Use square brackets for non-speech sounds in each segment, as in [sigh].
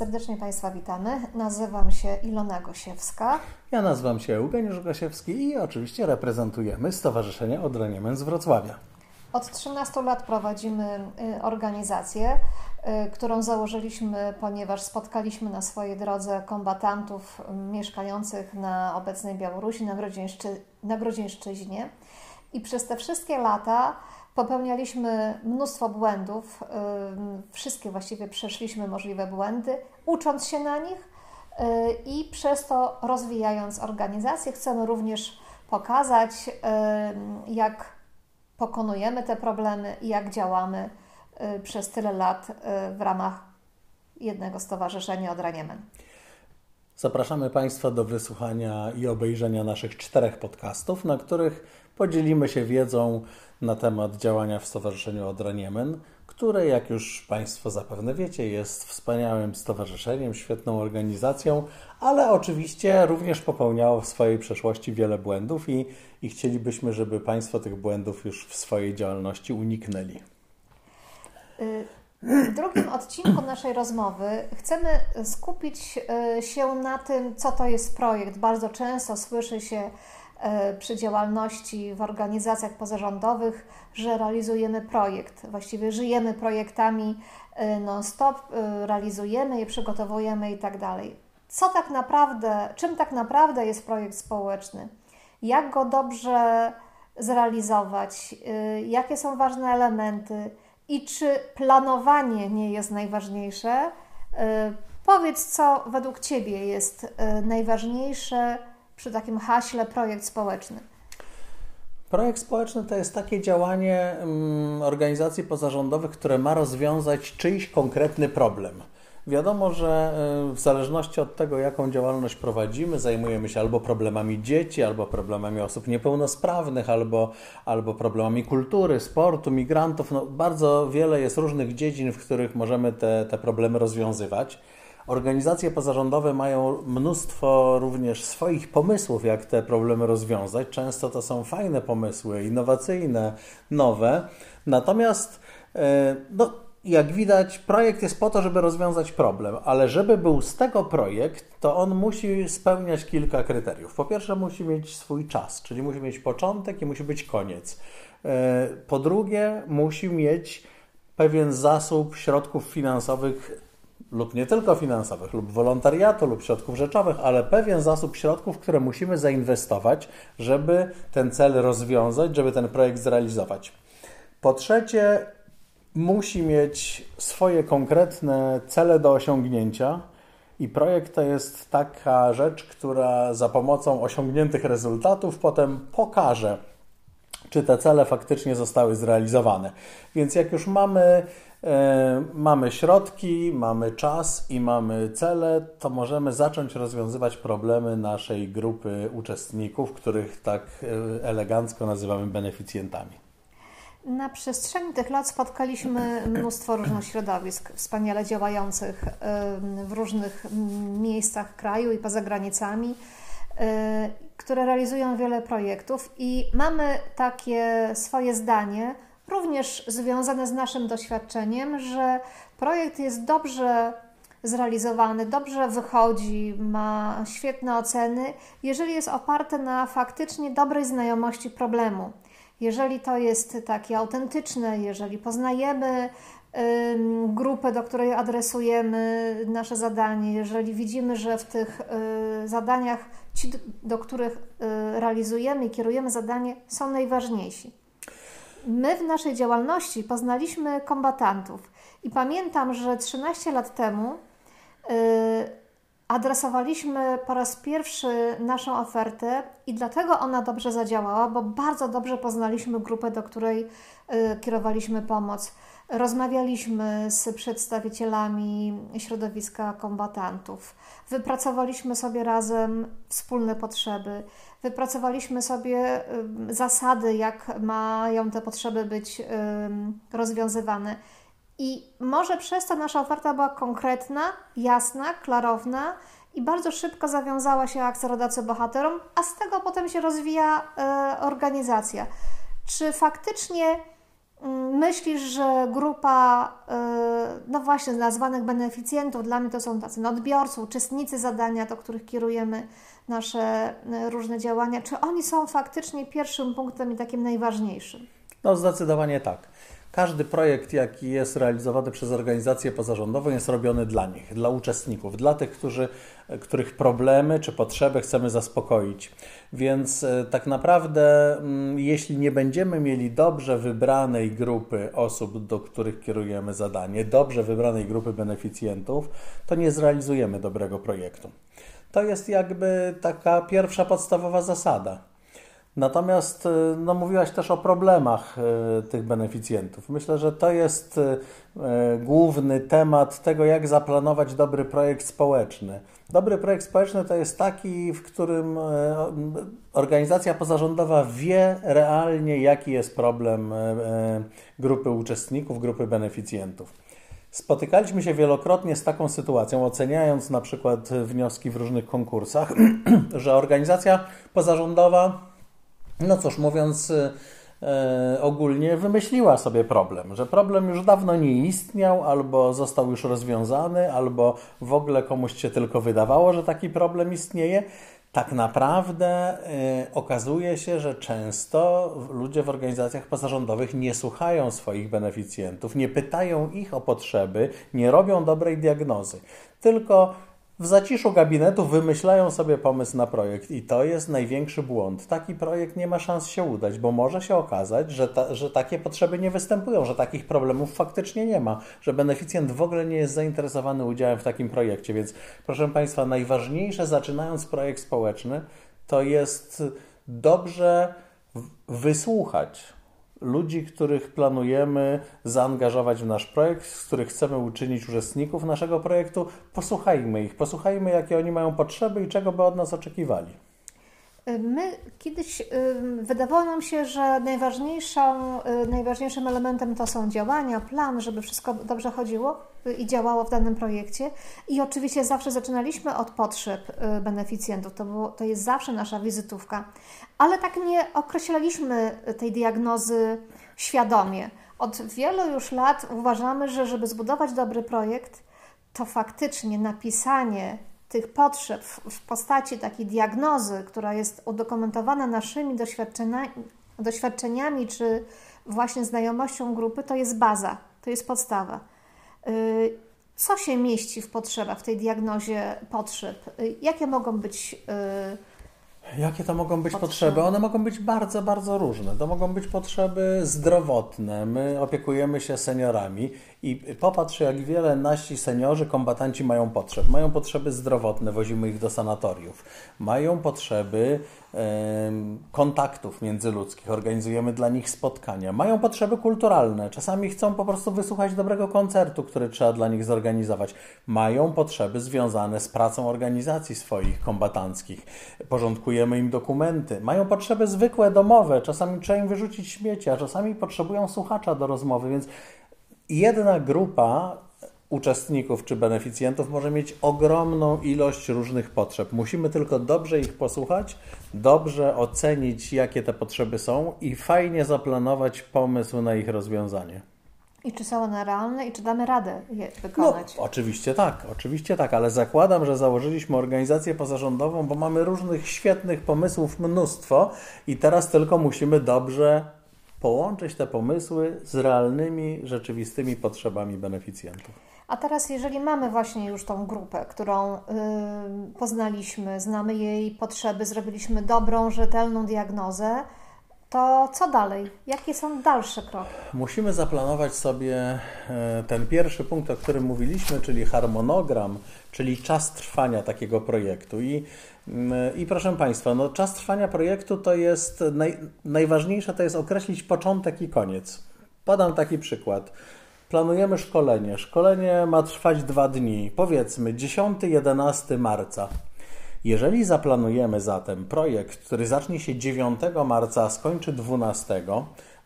Serdecznie Państwa witamy. Nazywam się Ilona Gosiewska. Ja nazywam się Eugeniusz Gosiewski i oczywiście reprezentujemy Stowarzyszenie Odraniemen z Wrocławia. Od 13 lat prowadzimy y, organizację, y, którą założyliśmy, ponieważ spotkaliśmy na swojej drodze kombatantów y, mieszkających na obecnej Białorusi, na, Grodzieńszczy, na Grodzieńszczyźnie. I przez te wszystkie lata popełnialiśmy mnóstwo błędów. Wszystkie właściwie przeszliśmy możliwe błędy, ucząc się na nich i przez to rozwijając organizację. Chcemy również pokazać, jak pokonujemy te problemy i jak działamy y, przez tyle lat y, w ramach jednego stowarzyszenia Odraniemen. Zapraszamy Państwa do wysłuchania i obejrzenia naszych czterech podcastów, na których podzielimy się wiedzą na temat działania w Stowarzyszeniu Odraniemen, które, jak już Państwo zapewne wiecie, jest wspaniałym stowarzyszeniem, świetną organizacją, ale oczywiście również popełniało w swojej przeszłości wiele błędów i, i chcielibyśmy, żeby Państwo tych błędów już w swojej działalności uniknęli. W drugim odcinku naszej rozmowy chcemy skupić y, się na tym, co to jest projekt. Bardzo często słyszy się y, przy działalności w organizacjach pozarządowych, że realizujemy projekt. Właściwie żyjemy projektami y, non-stop, realizujemy je, przygotowujemy i tak dalej. Co tak naprawdę, czym tak naprawdę jest projekt społeczny? Jak go dobrze zrealizować? Jakie są ważne elementy? i czy planowanie nie jest najważniejsze? E, powiedz, co według Ciebie jest e, najważniejsze przy takim haśle projekt społeczny. Projekt społeczny to jest takie działanie mm, organizacji pozarządowych, które ma rozwiązać czyjś konkretny problem. Wiadomo, że y, w zależności od tego, jaką działalność prowadzimy, zajmujemy się albo problemami dzieci, albo problemami osób niepełnosprawnych, albo, albo problemami kultury, sportu, migrantów. No, bardzo wiele jest różnych dziedzin, w których możemy te, te problemy rozwiązywać. Organizacje pozarządowe mają mnóstwo również swoich pomysłów, jak te problemy rozwiązać. Często to są fajne pomysły, innowacyjne, nowe. Natomiast y, no, jak widać, projekt jest po to, żeby rozwiązać problem, ale żeby był z tego projekt, to on musi spełniać kilka kryteriów. Po pierwsze, musi mieć swój czas, czyli musi mieć początek i musi być koniec. E, po drugie, musi mieć pewien zasób środków finansowych lub nie tylko finansowych, lub wolontariatu, lub środków rzeczowych, ale pewien zasób środków, które musimy zainwestować, żeby ten cel rozwiązać, żeby ten projekt zrealizować. Po trzecie, musi mieć swoje konkretne cele do osiągnięcia. I projekt to jest taka rzecz, która za pomocą osiągniętych rezultatów potem pokaże, czy te cele faktycznie zostały zrealizowane. Więc jak już mamy, e, mamy środki, mamy czas i mamy cele, to możemy zacząć rozwiązywać problemy naszej grupy uczestników, których tak e, elegancko nazywamy beneficjentami. Na przestrzeni tych lat spotkaliśmy mnóstwo różnych środowisk, wspaniale działających w różnych miejscach kraju i poza granicami, y, które realizują wiele projektów i mamy takie swoje zdanie, również związane z naszym doświadczeniem, że projekt jest dobrze zrealizowany, dobrze wychodzi, ma świetne oceny, jeżeli jest oparty na faktycznie dobrej znajomości problemu. Jeżeli to jest takie autentyczne, jeżeli poznajemy grupę, do której adresujemy nasze zadanie, jeżeli widzimy, że w tych y, zadaniach ci, do których y, realizujemy i kierujemy zadanie, są najważniejsi. My w naszej działalności poznaliśmy kombatantów i pamiętam, że 13 lat temu y, adresowaliśmy po raz pierwszy naszą ofertę i dlatego ona dobrze zadziałała, bo bardzo dobrze poznaliśmy grupę, do której kierowaliśmy pomoc. Rozmawialiśmy z przedstawicielami środowiska kombatantów, wypracowaliśmy sobie razem wspólne potrzeby, wypracowaliśmy sobie y, zasady, jak mają te potrzeby być y, rozwiązywane. I może przez to nasza oferta była konkretna, jasna, klarowna i bardzo szybko zawiązała się akcja Rodacy Bohaterom, a z tego potem się rozwija e, organizacja. Czy faktycznie myślisz, że grupa, no właśnie, nazwanych beneficjentów, dla mnie to są tacy odbiorcy, uczestnicy zadania, do których kierujemy nasze różne działania, czy oni są faktycznie pierwszym punktem i takim najważniejszym? No, zdecydowanie tak. Każdy projekt, jaki jest realizowany przez organizację pozarządową, jest robiony dla nich, dla uczestników, dla tych, którzy, których problemy czy potrzeby chcemy zaspokoić. Więc e, tak naprawdę, mm, jeśli nie będziemy mieli dobrze wybranej grupy osób, do których kierujemy zadanie, dobrze wybranej grupy beneficjentów, to nie zrealizujemy dobrego projektu. To jest jakby taka pierwsza podstawowa zasada. Natomiast y, no, mówiłaś też o problemach y, tych beneficjentów. Myślę, że to jest y, główny temat tego, jak zaplanować dobry projekt społeczny. Dobry projekt społeczny to jest taki, w którym organizacja pozarządowa wie realnie, jaki jest problem grupy uczestników, grupy beneficjentów. Spotykaliśmy się wielokrotnie z taką sytuacją, oceniając na przykład wnioski w różnych konkursach, [clears throat] że organizacja pozarządowa no cóż, mówiąc e, ogólnie, wymyśliła sobie problem, że problem już dawno nie istniał, albo został już rozwiązany, albo w ogóle komuś się tylko wydawało, że taki problem istnieje. Tak naprawdę e, okazuje się, że często ludzie w organizacjach pozarządowych nie słuchają swoich beneficjentów, nie pytają ich o potrzeby, nie robią dobrej diagnozy, tylko w zaciszu gabinetu wymyślają sobie pomysł na projekt i to jest największy błąd. Taki projekt nie ma szans się udać, bo może się okazać, że, ta, że takie potrzeby nie występują, że takich problemów faktycznie nie ma, że beneficjent w ogóle nie jest zainteresowany udziałem w takim projekcie. Więc proszę Państwa, najważniejsze zaczynając projekt społeczny to jest dobrze wysłuchać ludzi, których planujemy zaangażować w nasz projekt, z których chcemy uczynić uczestników naszego projektu, posłuchajmy ich, posłuchajmy, jakie oni mają potrzeby i czego by od nas oczekiwali. My kiedyś wydawało nam się, że y, najważniejszym elementem to są działania, plan, żeby wszystko dobrze chodziło y, i działało w danym projekcie. I oczywiście zawsze zaczynaliśmy od potrzeb y, beneficjentów, to, było, to jest zawsze nasza wizytówka, ale tak nie określaliśmy tej diagnozy świadomie. Od wielu już lat uważamy, że żeby zbudować dobry projekt, to faktycznie napisanie tych potrzeb w postaci takiej diagnozy, która jest udokumentowana naszymi doświadczeniami czy właśnie znajomością grupy, to jest baza, to jest podstawa. Y, co się mieści w potrzebach, w tej diagnozie potrzeb? Y, jakie mogą być y, Jakie to mogą być potrzeby? potrzeby? One mogą być bardzo, bardzo różne. To mogą być potrzeby zdrowotne. My opiekujemy się seniorami i popatrz, jak wiele nasi seniorzy, kombatanci mają potrzeb. Mają potrzeby zdrowotne, wozimy ich do sanatoriów. Mają potrzeby kontaktów międzyludzkich, organizujemy dla nich spotkania. Mają potrzeby kulturalne, czasami chcą po prostu wysłuchać dobrego koncertu, który trzeba dla nich zorganizować. Mają potrzeby związane z pracą organizacji swoich kombatanckich. Porządkujemy im dokumenty. Mają potrzeby zwykłe, domowe, czasami trzeba im wyrzucić śmieci, a czasami potrzebują słuchacza do rozmowy, więc jedna grupa uczestników czy beneficjentów może mieć ogromną ilość różnych potrzeb. Musimy tylko dobrze ich posłuchać, dobrze ocenić, jakie te potrzeby są i fajnie zaplanować pomysł na ich rozwiązanie. I czy są one realne i czy damy radę je wykonać? No, oczywiście tak, oczywiście tak, ale zakładam, że założyliśmy organizację pozarządową, bo mamy różnych świetnych pomysłów mnóstwo i teraz tylko musimy dobrze połączyć te pomysły z realnymi, rzeczywistymi potrzebami beneficjentów. A teraz, jeżeli mamy właśnie już tą grupę, którą yy, poznaliśmy, znamy jej potrzeby, zrobiliśmy dobrą, rzetelną diagnozę, to co dalej? Jakie są dalsze kroki? Musimy zaplanować sobie e, ten pierwszy punkt, o którym mówiliśmy, czyli harmonogram, czyli czas trwania takiego projektu. I, mm, i proszę Państwa, no, czas trwania projektu to jest naj, najważniejsze, to jest określić początek i koniec. Podam taki przykład. Planujemy szkolenie. Szkolenie ma trwać dwa dni, powiedzmy 10-11 marca. Jeżeli zaplanujemy zatem projekt, który zacznie się 9 marca, a skończy 12,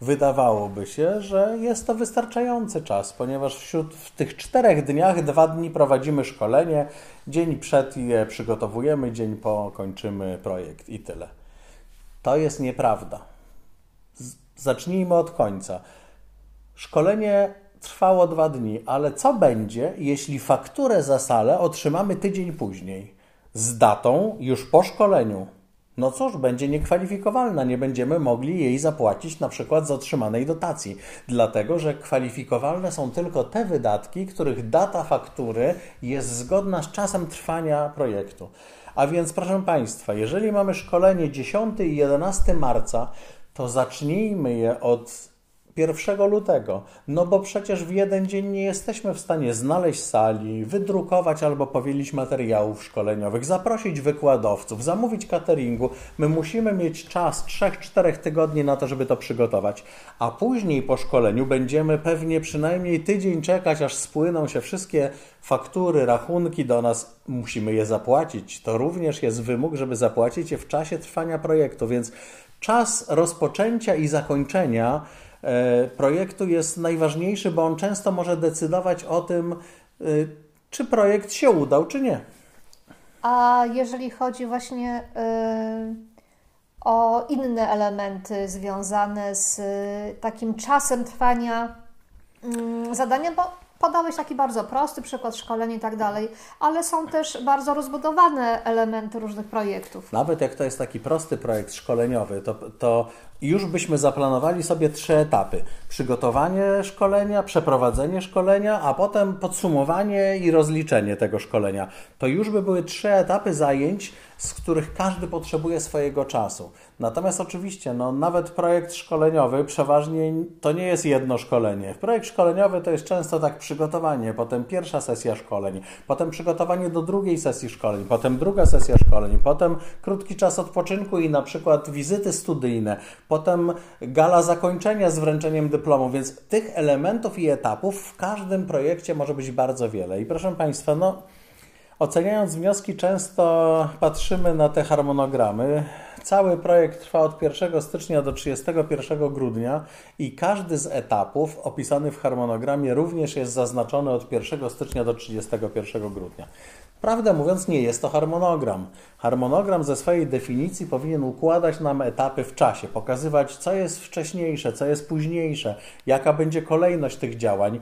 wydawałoby się, że jest to wystarczający czas, ponieważ wśród w tych czterech dniach dwa dni prowadzimy szkolenie, dzień przed je przygotowujemy, dzień po kończymy projekt i tyle. To jest nieprawda. Zacznijmy od końca Szkolenie trwało dwa dni, ale co będzie, jeśli fakturę za salę otrzymamy tydzień później? Z datą już po szkoleniu. No cóż, będzie niekwalifikowalna, nie będziemy mogli jej zapłacić na przykład z otrzymanej dotacji, dlatego że kwalifikowalne są tylko te wydatki, których data faktury jest zgodna z czasem trwania projektu. A więc, proszę Państwa, jeżeli mamy szkolenie 10 i 11 marca, to zacznijmy je od 1 lutego. No bo przecież w jeden dzień nie jesteśmy w stanie znaleźć sali, wydrukować albo powielić materiałów szkoleniowych, zaprosić wykładowców, zamówić cateringu. My musimy mieć czas 3-4 tygodni na to, żeby to przygotować. A później po szkoleniu będziemy pewnie przynajmniej tydzień czekać, aż spłyną się wszystkie faktury, rachunki do nas. Musimy je zapłacić. To również jest wymóg, żeby zapłacić je w czasie trwania projektu, więc czas rozpoczęcia i zakończenia projektu jest najważniejszy, bo on często może decydować o tym, e, czy projekt się udał, czy nie. A jeżeli chodzi właśnie e, o inne elementy związane z takim czasem trwania mm, zadania, bo podałeś taki bardzo prosty przykład szkoleń i tak dalej, ale są też bardzo rozbudowane elementy różnych projektów. Nawet jak to jest taki prosty projekt szkoleniowy, to, to już byśmy zaplanowali sobie trzy etapy: przygotowanie szkolenia, przeprowadzenie szkolenia, a potem podsumowanie i rozliczenie tego szkolenia. To już by były trzy etapy zajęć, z których każdy potrzebuje swojego czasu. Natomiast oczywiście, no, nawet projekt szkoleniowy przeważnie to nie jest jedno szkolenie. Projekt szkoleniowy to jest często tak przygotowanie, potem pierwsza sesja szkoleń, potem przygotowanie do drugiej sesji szkoleń, potem druga sesja szkoleń, potem krótki czas odpoczynku i na przykład wizyty studyjne, potem gala zakończenia z wręczeniem dyplomu, więc tych elementów i etapów w każdym projekcie może być bardzo wiele. I proszę Państwa, no Oceniając wnioski, często patrzymy na te harmonogramy. Cały projekt trwa od 1 stycznia do 31 grudnia i każdy z etapów opisany w harmonogramie również jest zaznaczony od 1 stycznia do 31 grudnia. Prawdę mówiąc, nie jest to harmonogram. Harmonogram ze swojej definicji powinien układać nam etapy w czasie, pokazywać, co jest wcześniejsze, co jest późniejsze, jaka będzie kolejność tych działań.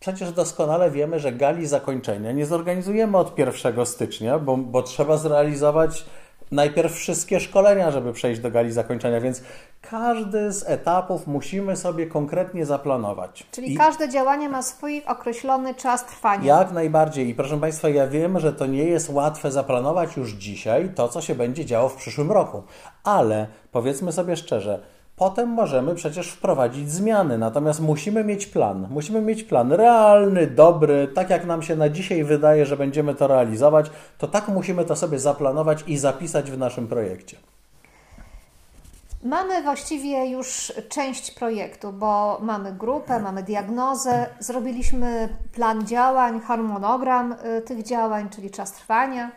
Przecież doskonale wiemy, że gali zakończenia nie zorganizujemy od 1 stycznia, bo, bo trzeba zrealizować najpierw wszystkie szkolenia, żeby przejść do gali zakończenia, więc każdy z etapów musimy sobie konkretnie zaplanować. Czyli I każde działanie ma swój określony czas trwania. Jak najbardziej. I proszę Państwa, ja wiem, że to nie jest łatwe zaplanować już dzisiaj to, co się będzie działo w przyszłym roku, ale powiedzmy sobie szczerze, Potem możemy przecież wprowadzić zmiany, natomiast musimy mieć plan. Musimy mieć plan realny, dobry, tak jak nam się na dzisiaj wydaje, że będziemy to realizować, to tak musimy to sobie zaplanować i zapisać w naszym projekcie. Mamy właściwie już część projektu, bo mamy grupę, mamy diagnozę, zrobiliśmy plan działań, harmonogram y, tych działań, czyli czas trwania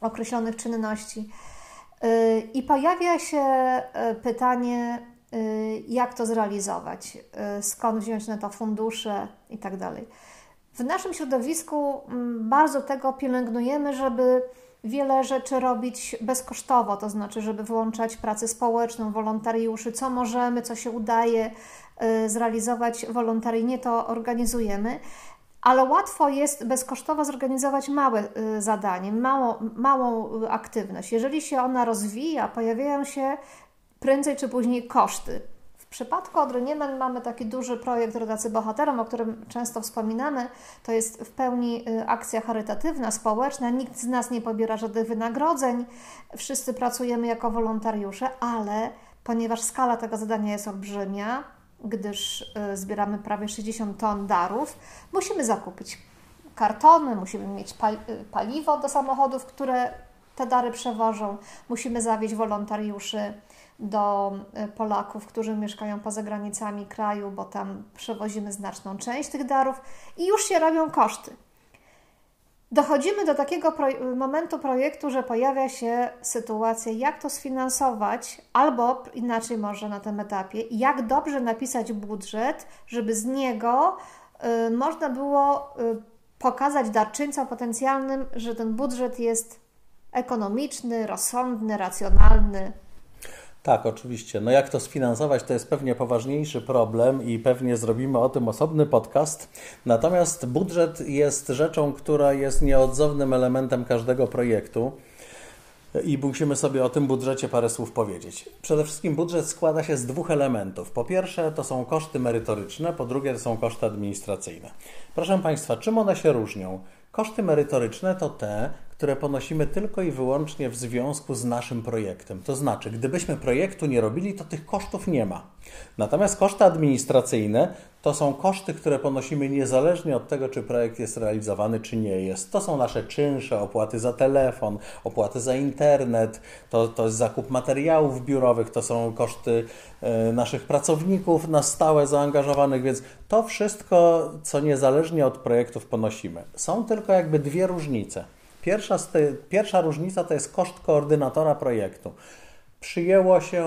określonych czynności. Y, I pojawia się y, pytanie, jak to zrealizować, y, skąd wziąć na to fundusze i tak dalej. W naszym środowisku mm, bardzo tego pielęgnujemy, żeby wiele rzeczy robić bezkosztowo, to znaczy, żeby włączać pracę społeczną, wolontariuszy, co możemy, co się udaje y, zrealizować wolontaryjnie, to organizujemy. Ale łatwo jest bezkosztowo zorganizować małe zadanie, małą, małą aktywność. Jeżeli się ona rozwija, pojawiają się prędzej czy później koszty. W przypadku Odry Niemen mamy taki duży projekt Rodacy Bohaterom, o którym często wspominamy. To jest w pełni y, akcja charytatywna, społeczna. Nikt z nas nie pobiera żadnych wynagrodzeń. Wszyscy pracujemy jako wolontariusze, ale ponieważ skala tego zadania jest olbrzymia, gdyż y, zbieramy prawie 60 ton darów, musimy zakupić kartony, musimy mieć y, paliwo do samochodów, które te dary przewożą, musimy zawieźć wolontariuszy do e, Polaków, którzy mieszkają poza granicami kraju, bo tam przewozimy znaczną część tych darów i już się robią koszty. Dochodzimy do takiego momentu projektu, że pojawia się sytuacja, jak to sfinansować, albo inaczej może na tym etapie, jak dobrze napisać budżet, żeby z niego y, można było y, pokazać darczyńcom potencjalnym, że ten budżet jest ekonomiczny, rozsądny, racjonalny, Tak, oczywiście. No jak to sfinansować, to jest pewnie poważniejszy problem i pewnie zrobimy o tym osobny podcast. Natomiast budżet jest rzeczą, która jest nieodzownym elementem każdego projektu i musimy sobie o tym budżecie parę słów powiedzieć. Przede wszystkim budżet składa się z dwóch elementów. Po pierwsze to są koszty merytoryczne, po drugie to są koszty administracyjne. Proszę Państwa, czym one się różnią? Koszty merytoryczne to te, które ponosimy tylko i wyłącznie w związku z naszym projektem. To znaczy, gdybyśmy projektu nie robili, to tych kosztów nie ma. Natomiast koszty administracyjne to są koszty, które ponosimy niezależnie od tego, czy projekt jest realizowany, czy nie jest. To są nasze czynsze, opłaty za telefon, opłaty za internet, to, to jest zakup materiałów biurowych, to są koszty e, naszych pracowników na stałe zaangażowanych, więc to wszystko, co niezależnie od projektów ponosimy. Są tylko jakby dwie różnice. Pierwsza, pierwsza różnica to jest koszt koordynatora projektu. Przyjęło się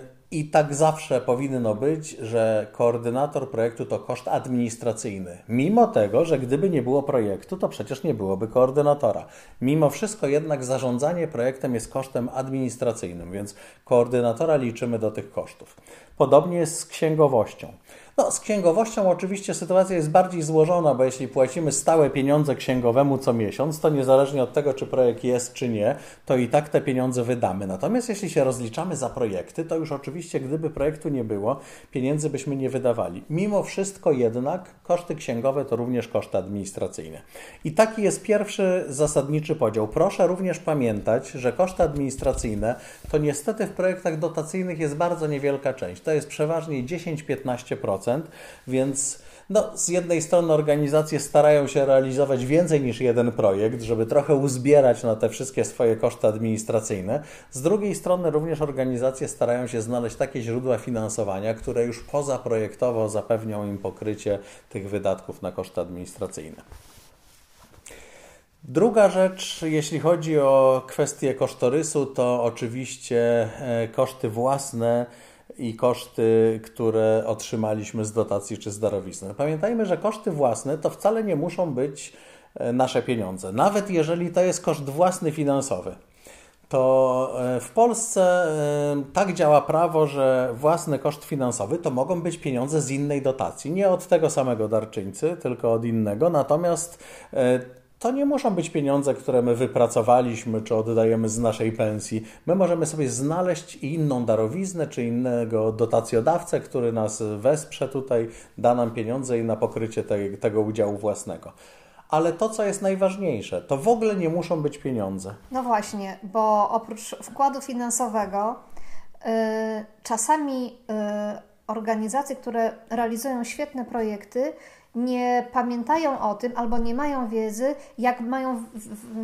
yy, i tak zawsze powinno być, że koordynator projektu to koszt administracyjny. Mimo tego, że gdyby nie było projektu, to przecież nie byłoby koordynatora. Mimo wszystko jednak zarządzanie projektem jest kosztem administracyjnym, więc koordynatora liczymy do tych kosztów. Podobnie jest z księgowością. No, z księgowością oczywiście sytuacja jest bardziej złożona, bo jeśli płacimy stałe pieniądze księgowemu co miesiąc, to niezależnie od tego, czy projekt jest, czy nie, to i tak te pieniądze wydamy. Natomiast jeśli się rozliczamy za projekty, to już oczywiście, gdyby projektu nie było, pieniędzy byśmy nie wydawali. Mimo wszystko jednak koszty księgowe to również koszty administracyjne. I taki jest pierwszy zasadniczy podział. Proszę również pamiętać, że koszty administracyjne to niestety w projektach dotacyjnych jest bardzo niewielka część. To jest przeważnie 10-15% więc no, z jednej strony organizacje starają się realizować więcej niż jeden projekt, żeby trochę uzbierać na te wszystkie swoje koszty administracyjne. Z drugiej strony również organizacje starają się znaleźć takie źródła finansowania, które już pozaprojektowo zapewnią im pokrycie tych wydatków na koszty administracyjne. Druga rzecz, jeśli chodzi o kwestię kosztorysu, to oczywiście e, koszty własne i koszty, które otrzymaliśmy z dotacji czy z darowizny. Pamiętajmy, że koszty własne to wcale nie muszą być e, nasze pieniądze. Nawet jeżeli to jest koszt własny finansowy, to e, w Polsce e, tak działa prawo, że własny koszt finansowy to mogą być pieniądze z innej dotacji. Nie od tego samego darczyńcy, tylko od innego. Natomiast to nie muszą być pieniądze, które my wypracowaliśmy czy oddajemy z naszej pensji. My możemy sobie znaleźć inną darowiznę czy innego dotacjodawcę, który nas wesprze tutaj, da nam pieniądze i na pokrycie te, tego udziału własnego. Ale to, co jest najważniejsze, to w ogóle nie muszą być pieniądze. No właśnie, bo oprócz wkładu finansowego, yy, czasami yy, organizacje, które realizują świetne projekty, nie pamiętają o tym albo nie mają wiedzy, jak mają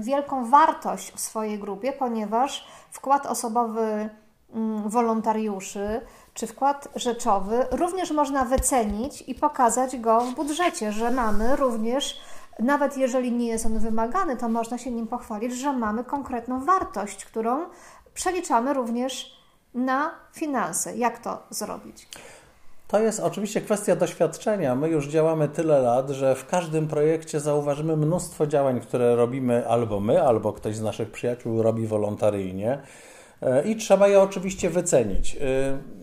wielką wartość w swojej grupie, ponieważ wkład osobowy mm, wolontariuszy czy wkład rzeczowy również można wycenić i pokazać go w budżecie, że mamy również, nawet jeżeli nie jest on wymagany, to można się nim pochwalić, że mamy konkretną wartość, którą przeliczamy również na finanse. Jak to zrobić? To jest oczywiście kwestia doświadczenia. My już działamy tyle lat, że w każdym projekcie zauważymy mnóstwo działań, które robimy albo my, albo ktoś z naszych przyjaciół robi wolontaryjnie. E, I trzeba je oczywiście wycenić. E,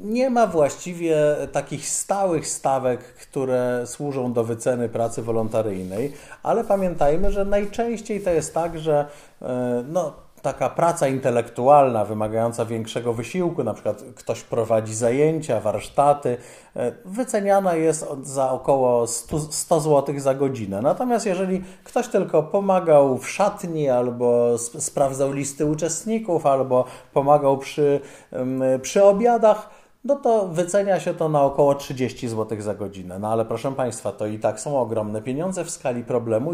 nie ma właściwie takich stałych stawek, które służą do wyceny pracy wolontaryjnej, ale pamiętajmy, że najczęściej to jest tak, że e, no, taka praca intelektualna wymagająca większego wysiłku, na przykład ktoś prowadzi zajęcia, warsztaty, e, wyceniana jest za około 100, 100 zł za godzinę. Natomiast jeżeli ktoś tylko pomagał w szatni, albo sprawdzał listy uczestników, albo pomagał przy, przy obiadach, no to wycenia się to na około 30 zł za godzinę. No ale proszę Państwa, to i tak są ogromne pieniądze w skali problemu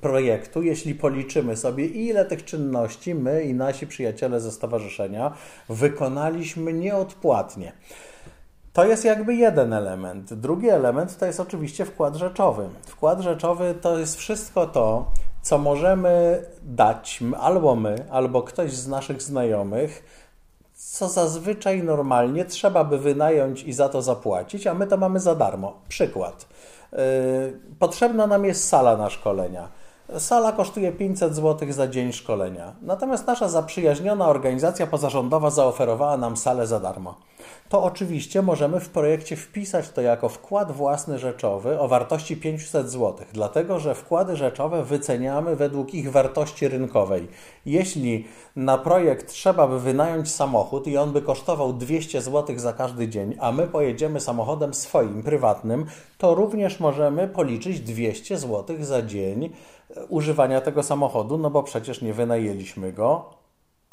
projektu, jeśli policzymy sobie, ile tych czynności my i nasi przyjaciele ze stowarzyszenia wykonaliśmy nieodpłatnie. To jest jakby jeden element. Drugi element to jest oczywiście wkład rzeczowy. Wkład rzeczowy to jest wszystko to, co możemy dać albo my, albo ktoś z naszych znajomych co zazwyczaj normalnie trzeba by wynająć i za to zapłacić, a my to mamy za darmo. Przykład. Yy, potrzebna nam jest sala na szkolenia. Sala kosztuje 500 zł za dzień szkolenia. Natomiast nasza zaprzyjaźniona organizacja pozarządowa zaoferowała nam salę za darmo. To oczywiście możemy w projekcie wpisać to jako wkład własny rzeczowy o wartości 500 zł, dlatego że wkłady rzeczowe wyceniamy według ich wartości rynkowej. Jeśli na projekt trzeba by wynająć samochód i on by kosztował 200 zł za każdy dzień, a my pojedziemy samochodem swoim, prywatnym, to również możemy policzyć 200 zł za dzień używania tego samochodu, no bo przecież nie wynajęliśmy go,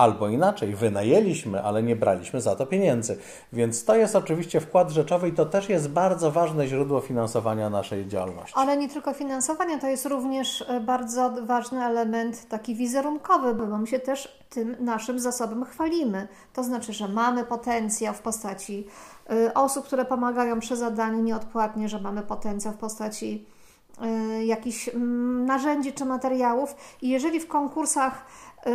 albo inaczej, wynajęliśmy, ale nie braliśmy za to pieniędzy. Więc to jest oczywiście wkład rzeczowy i to też jest bardzo ważne źródło finansowania naszej działalności. Ale nie tylko finansowania, to jest również e, bardzo ważny element taki wizerunkowy, bo my się też tym naszym zasobem chwalimy. To znaczy, że mamy potencjał w postaci e, osób, które pomagają przy zadaniu nieodpłatnie, że mamy potencjał w postaci jakichś mm, narzędzi czy materiałów. I jeżeli w konkursach y,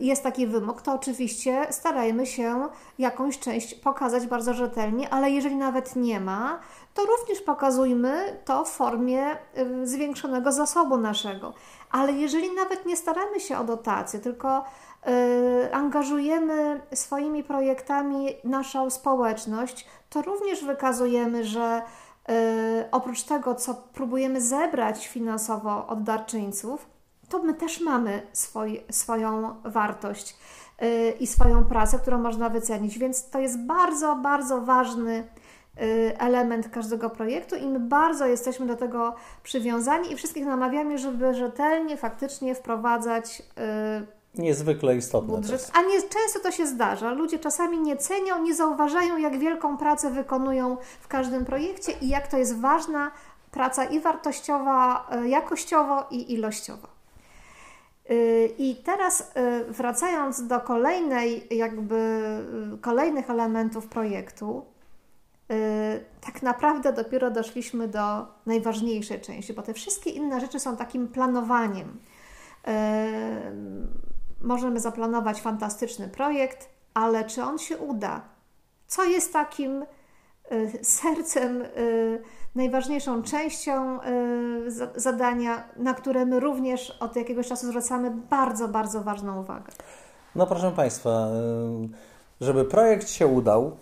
jest taki wymóg, to oczywiście starajmy się jakąś część pokazać bardzo rzetelnie, ale jeżeli nawet nie ma, to również pokazujmy to w formie y, zwiększonego zasobu naszego. Ale jeżeli nawet nie staramy się o dotację, tylko angażujemy swoimi projektami naszą społeczność, to również wykazujemy, że E, oprócz tego, co próbujemy zebrać finansowo od darczyńców, to my też mamy swój, swoją wartość e, i swoją pracę, którą można wycenić. Więc to jest bardzo, bardzo ważny e, element każdego projektu i my bardzo jesteśmy do tego przywiązani i wszystkich namawiamy, żeby rzetelnie, faktycznie wprowadzać niezwykle istotne. Budżet, a nie, często to się zdarza. Ludzie czasami nie cenią, nie zauważają, jak wielką pracę wykonują w każdym projekcie i jak to jest ważna praca i wartościowa, e, jakościowo i ilościowo. E, I teraz e, wracając do kolejnej, jakby kolejnych elementów projektu, tak naprawdę dopiero doszliśmy do najważniejszej części, bo te wszystkie inne rzeczy są takim planowaniem możemy zaplanować fantastyczny projekt, ale czy on się uda? Co jest takim y, sercem, y, najważniejszą częścią y, zadania, na które my również od jakiegoś czasu zwracamy bardzo, bardzo ważną uwagę? No proszę Państwa, żeby projekt się udał,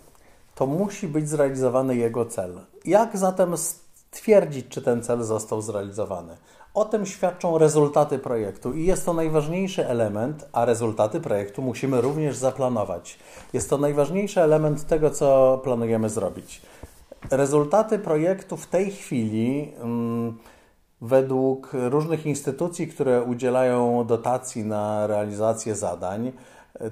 to musi być zrealizowany jego cel. Jak zatem stwierdzić, czy ten cel został zrealizowany? O tym świadczą rezultaty projektu i jest to najważniejszy element, a rezultaty projektu musimy również zaplanować. Jest to najważniejszy element tego, co planujemy zrobić. Rezultaty projektu w tej chwili, mm, według różnych instytucji, które udzielają dotacji na realizację zadań,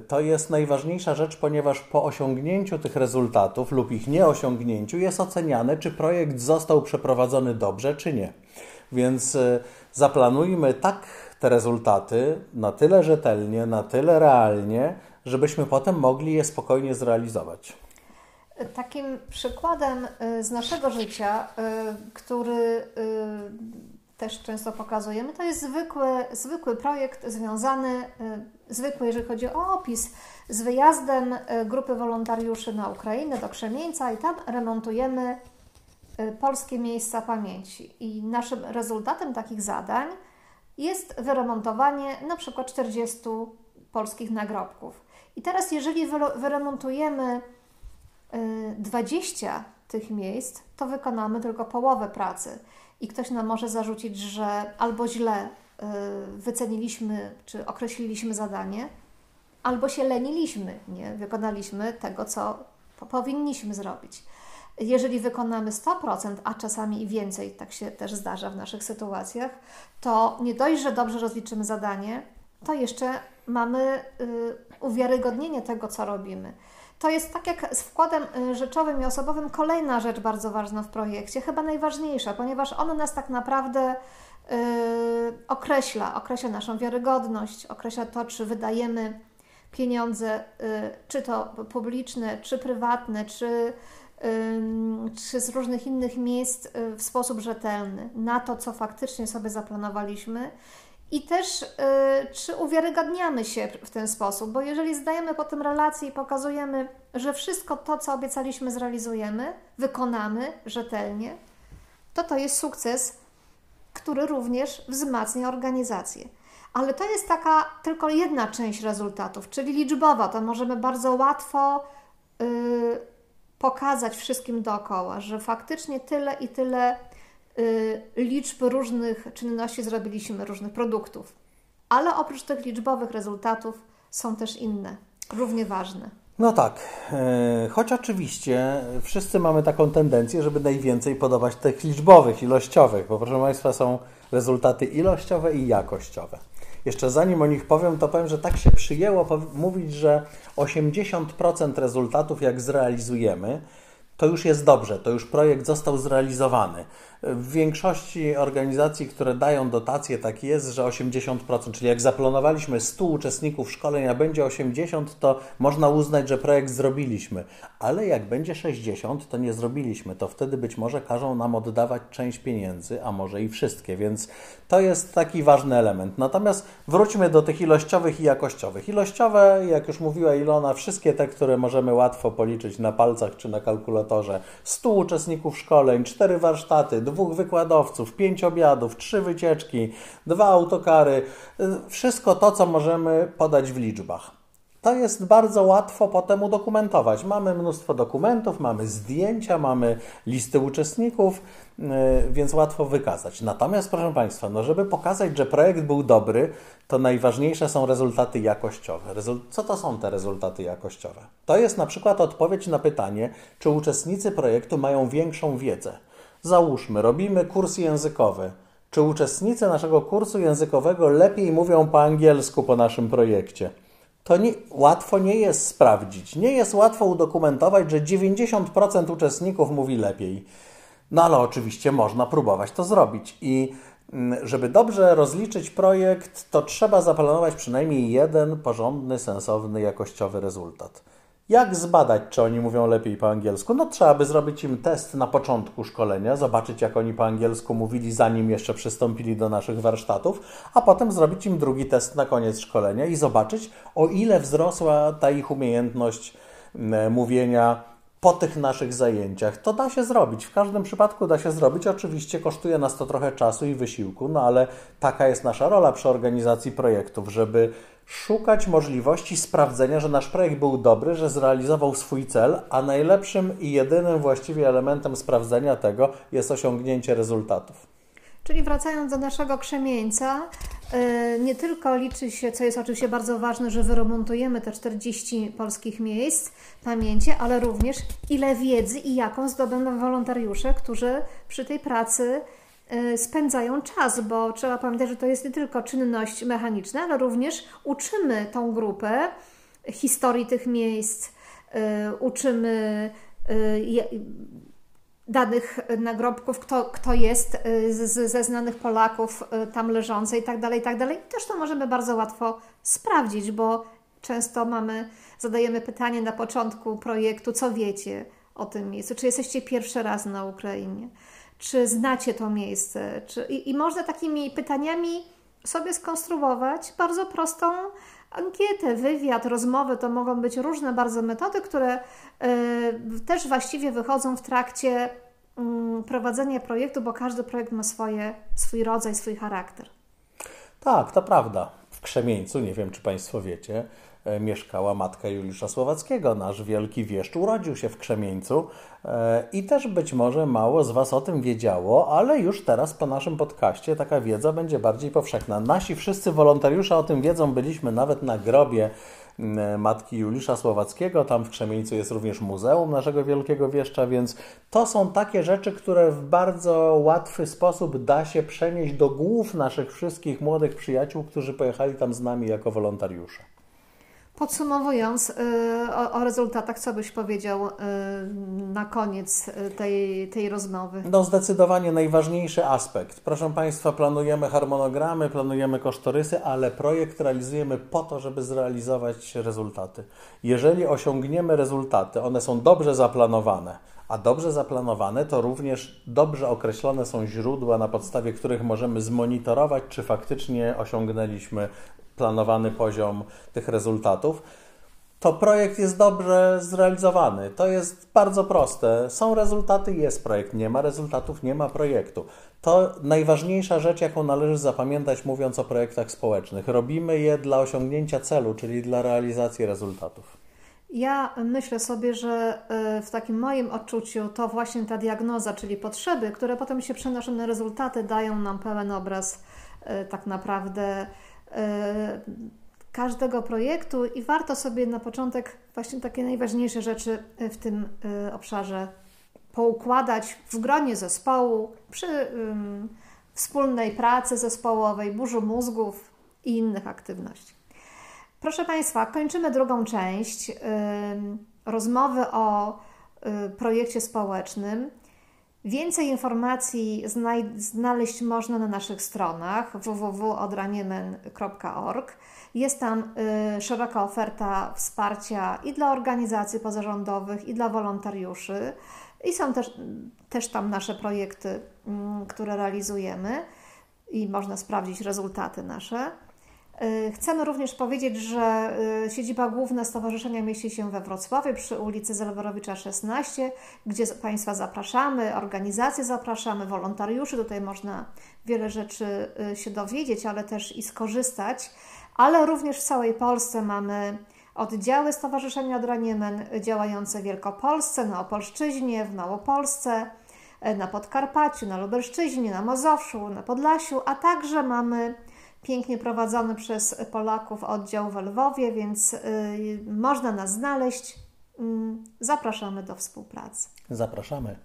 to jest najważniejsza rzecz, ponieważ po osiągnięciu tych rezultatów lub ich nieosiągnięciu jest oceniane, czy projekt został przeprowadzony dobrze, czy nie. Więc e, zaplanujmy tak te rezultaty na tyle rzetelnie, na tyle realnie, żebyśmy potem mogli je spokojnie zrealizować. Takim przykładem e, z naszego życia, e, który też często pokazujemy, to jest zwykły, zwykły projekt związany, zwykły jeżeli chodzi o opis, z wyjazdem grupy wolontariuszy na Ukrainę do Krzemieńca i tam remontujemy polskie miejsca pamięci. I naszym rezultatem takich zadań jest wyremontowanie na przykład 40 polskich nagrobków. I teraz, jeżeli wyremontujemy 20 y, tych miejsc, to wykonamy tylko połowę pracy. I ktoś nam może zarzucić, że albo źle y, wyceniliśmy czy określiliśmy zadanie, albo się leniliśmy, nie wykonaliśmy tego, co powinniśmy zrobić. Jeżeli wykonamy 100%, a czasami i więcej, tak się też zdarza w naszych sytuacjach, to nie dość, że dobrze rozliczymy zadanie, to jeszcze mamy y, uwiarygodnienie tego, co robimy. To jest tak jak z wkładem y, rzeczowym i osobowym kolejna rzecz bardzo ważna w projekcie, chyba najważniejsza, ponieważ on nas tak naprawdę y, określa, określa naszą wiarygodność, określa to, czy wydajemy pieniądze, czy to publiczne, czy prywatne, czy czy z różnych innych miejsc y, w sposób rzetelny na to, co faktycznie sobie zaplanowaliśmy. I też y, czy uwiarygadniamy się w ten sposób, bo jeżeli zdajemy potem relację i pokazujemy, że wszystko to, co obiecaliśmy, zrealizujemy, wykonamy rzetelnie, to to jest sukces który również wzmacnia organizację. Ale to jest taka tylko jedna część rezultatów, czyli liczbowa. To możemy bardzo łatwo yy, pokazać wszystkim dookoła, że faktycznie tyle i tyle yy, liczb różnych czynności zrobiliśmy, różnych produktów. Ale oprócz tych liczbowych rezultatów są też inne, równie ważne. No tak, e, choć oczywiście wszyscy mamy taką tendencję, żeby najwięcej podawać tych liczbowych, ilościowych, bo proszę Państwa są rezultaty ilościowe i jakościowe. Jeszcze zanim o nich powiem, to powiem, że tak się przyjęło mówić, że 80% rezultatów, jak zrealizujemy, to już jest dobrze, to już projekt został zrealizowany. W większości organizacji, które dają dotacje, tak jest, że 80%, czyli jak zaplanowaliśmy 100 uczestników szkolenia, będzie 80, to można uznać, że projekt zrobiliśmy. Ale jak będzie 60, to nie zrobiliśmy. To wtedy być może każą nam oddawać część pieniędzy, a może i wszystkie, więc to jest taki ważny element. Natomiast wróćmy do tych ilościowych i jakościowych. Ilościowe, jak już mówiła Ilona, wszystkie te, które możemy łatwo policzyć na palcach czy na kalkulatorze. 100 uczestników szkoleń, 4 warsztaty, dwóch wykładowców, pięć obiadów, trzy wycieczki, dwa autokary, wszystko to, co możemy podać w liczbach. To jest bardzo łatwo potem udokumentować. Mamy mnóstwo dokumentów, mamy zdjęcia, mamy listy uczestników, y, więc łatwo wykazać. Natomiast, proszę Państwa, no żeby pokazać, że projekt był dobry, to najważniejsze są rezultaty jakościowe. Co to są te rezultaty jakościowe? To jest na przykład odpowiedź na pytanie, czy uczestnicy projektu mają większą wiedzę. Załóżmy, robimy kurs językowy. Czy uczestnicy naszego kursu językowego lepiej mówią po angielsku po naszym projekcie? To nie, łatwo nie jest sprawdzić. Nie jest łatwo udokumentować, że 90% uczestników mówi lepiej. No ale oczywiście można próbować to zrobić. I mm, żeby dobrze rozliczyć projekt, to trzeba zaplanować przynajmniej jeden porządny, sensowny, jakościowy rezultat. Jak zbadać, czy oni mówią lepiej po angielsku? No trzeba by zrobić im test na początku szkolenia, zobaczyć jak oni po angielsku mówili, zanim jeszcze przystąpili do naszych warsztatów, a potem zrobić im drugi test na koniec szkolenia i zobaczyć, o ile wzrosła ta ich umiejętność mówienia po tych naszych zajęciach. To da się zrobić. W każdym przypadku da się zrobić. Oczywiście kosztuje nas to trochę czasu i wysiłku, no ale taka jest nasza rola przy organizacji projektów, żeby szukać możliwości sprawdzenia, że nasz projekt był dobry, że zrealizował swój cel, a najlepszym i jedynym właściwie elementem sprawdzenia tego jest osiągnięcie rezultatów. Czyli wracając do naszego krzemieńca, e, nie tylko liczy się, co jest oczywiście bardzo ważne, że wyremontujemy te 40 polskich miejsc pamięci, ale również ile wiedzy i jaką zdobędą wolontariusze, którzy przy tej pracy spędzają czas, bo trzeba pamiętać, że to jest nie tylko czynność mechaniczna, ale również uczymy tą grupę historii tych miejsc, e, uczymy e, danych nagrobków, kto, kto jest z, ze znanych Polaków tam leżący i tak dalej, i tak dalej. I też to możemy bardzo łatwo sprawdzić, bo często mamy, zadajemy pytanie na początku projektu, co wiecie o tym miejscu, czy jesteście pierwszy raz na Ukrainie czy znacie to miejsce. Czy, i, I można takimi pytaniami sobie skonstruować bardzo prostą ankietę, wywiad, rozmowy. To mogą być różne bardzo metody, które y, też właściwie wychodzą w trakcie y, prowadzenia projektu, bo każdy projekt ma swoje, swój rodzaj, swój charakter. Tak, to prawda. W Krzemieńcu, nie wiem czy Państwo wiecie, mieszkała matka Juliusza Słowackiego. Nasz wielki wieszcz urodził się w Krzemieńcu e, i też być może mało z Was o tym wiedziało, ale już teraz po naszym podcaście taka wiedza będzie bardziej powszechna. Nasi wszyscy wolontariusze o tym wiedzą, byliśmy nawet na grobie matki Juliusza Słowackiego. Tam w Krzemieńcu jest również muzeum naszego wielkiego wieszcza, więc to są takie rzeczy, które w bardzo łatwy sposób da się przenieść do głów naszych wszystkich młodych przyjaciół, którzy pojechali tam z nami jako wolontariusze. Podsumowując y, o, o, rezultatach, co byś powiedział y, na koniec y, tej, tej rozmowy? No zdecydowanie najważniejszy aspekt. Proszę Państwa, planujemy harmonogramy, planujemy kosztorysy, ale projekt realizujemy po to, żeby zrealizować rezultaty. Jeżeli osiągniemy rezultaty, one są dobrze zaplanowane, a dobrze zaplanowane to również dobrze określone są źródła, na podstawie których możemy zmonitorować, czy faktycznie osiągnęliśmy planowany poziom tych rezultatów, to projekt jest dobrze zrealizowany. To jest bardzo proste. Są rezultaty, jest projekt. Nie ma rezultatów, nie ma projektu. To najważniejsza rzecz, jaką należy zapamiętać, mówiąc o projektach społecznych. Robimy je dla osiągnięcia celu, czyli dla realizacji rezultatów. Ja myślę sobie, że e, w takim moim odczuciu to właśnie ta diagnoza, czyli potrzeby, które potem się przenoszą na rezultaty, dają nam pełen obraz e, tak naprawdę każdego projektu i warto sobie na początek właśnie takie najważniejsze rzeczy w tym obszarze poukładać w gronie zespołu, przy wspólnej pracy zespołowej, burzu mózgów i innych aktywności. Proszę Państwa, kończymy drugą część rozmowy o y, projekcie społecznym. Więcej informacji znaleźć można na naszych stronach www.odraniemen.org. Jest tam y, szeroka oferta wsparcia i dla organizacji pozarządowych, i dla wolontariuszy. I są też, też tam nasze projekty, mm, które realizujemy i można sprawdzić rezultaty nasze. Y, chcemy również powiedzieć, że y, siedziba główna Stowarzyszenia mieści się we Wrocławiu przy ulicy Zelwerowicza 16, gdzie Państwa zapraszamy, organizacje zapraszamy, wolontariuszy. Tutaj można wiele rzeczy y, się dowiedzieć, ale też i skorzystać. Ale również w całej Polsce mamy oddziały Stowarzyszenia Draniemen działające w Wielkopolsce, na Opolszczyźnie, w Małopolsce, na Podkarpaciu, na Lubelszczyźnie, na Mazowszu, na Podlasiu, a także mamy pięknie prowadzony przez Polaków oddział w Lwowie, więc y, można nas znaleźć. Mm, zapraszamy do współpracy. Zapraszamy.